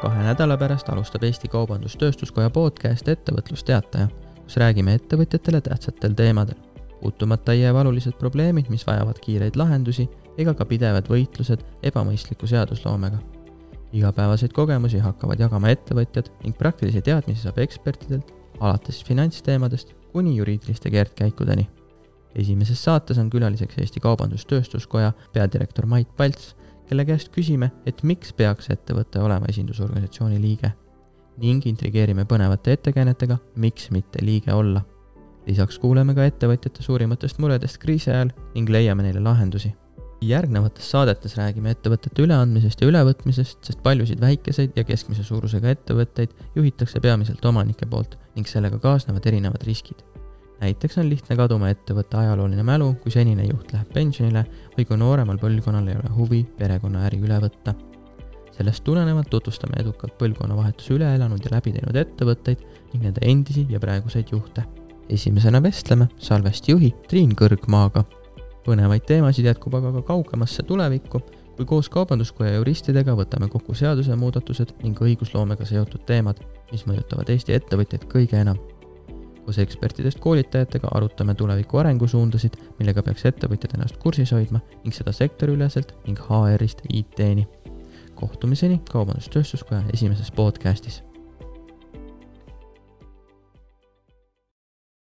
kahe nädala pärast alustab Eesti Kaubandus-Tööstuskoja podcast Ettevõtlusteataja, kus räägime ettevõtjatele tähtsatel teemadel, puutumata ei jää valulised probleemid, mis vajavad kiireid lahendusi ega ka pidevad võitlused ebamõistliku seadusloomega. igapäevaseid kogemusi hakkavad jagama ettevõtjad ning praktilisi teadmisi saab ekspertidelt, alates finantsteemadest kuni juriidiliste keerdkäikudeni. esimeses saates on külaliseks Eesti Kaubandus-Tööstuskoja peadirektor Mait Palts kelle käest küsime, et miks peaks ettevõte olema esindusorganisatsiooni liige ning intrigeerime põnevate ettekäänetega, miks mitte liige olla. lisaks kuuleme ka ettevõtjate suurimatest muredest kriisi ajal ning leiame neile lahendusi. järgnevates saadetes räägime ettevõtete üleandmisest ja ülevõtmisest, sest paljusid väikeseid ja keskmise suurusega ettevõtteid juhitakse peamiselt omanike poolt ning sellega kaasnevad erinevad riskid näiteks on lihtne kaduma ettevõtte ajalooline mälu, kui senine juht läheb pensionile või kui nooremal põlvkonnal ei ole huvi perekonnaäri üle võtta. sellest tulenevalt tutvustame edukalt põlvkonnavahetuse üle elanud ja läbi teinud ettevõtteid ning nende endisi ja praeguseid juhte. esimesena vestleme Salvesti juhi Triin Kõrgmaaga. põnevaid teemasid jätkub aga ka kaugemasse tulevikku, kui koos Kaubanduskoja juristidega võtame kokku seadusemuudatused ning õigusloomega seotud teemad, mis mõjutavad Eesti ettevõtjaid kõige enam koos ekspertidest koolitajatega arutame tuleviku arengusuundasid, millega peaks ettevõtjad ennast kursis hoidma ning seda sektoriüleselt ning HR-ist IT-ni. kohtumiseni Kaubandus-Tööstuskoja esimeses podcastis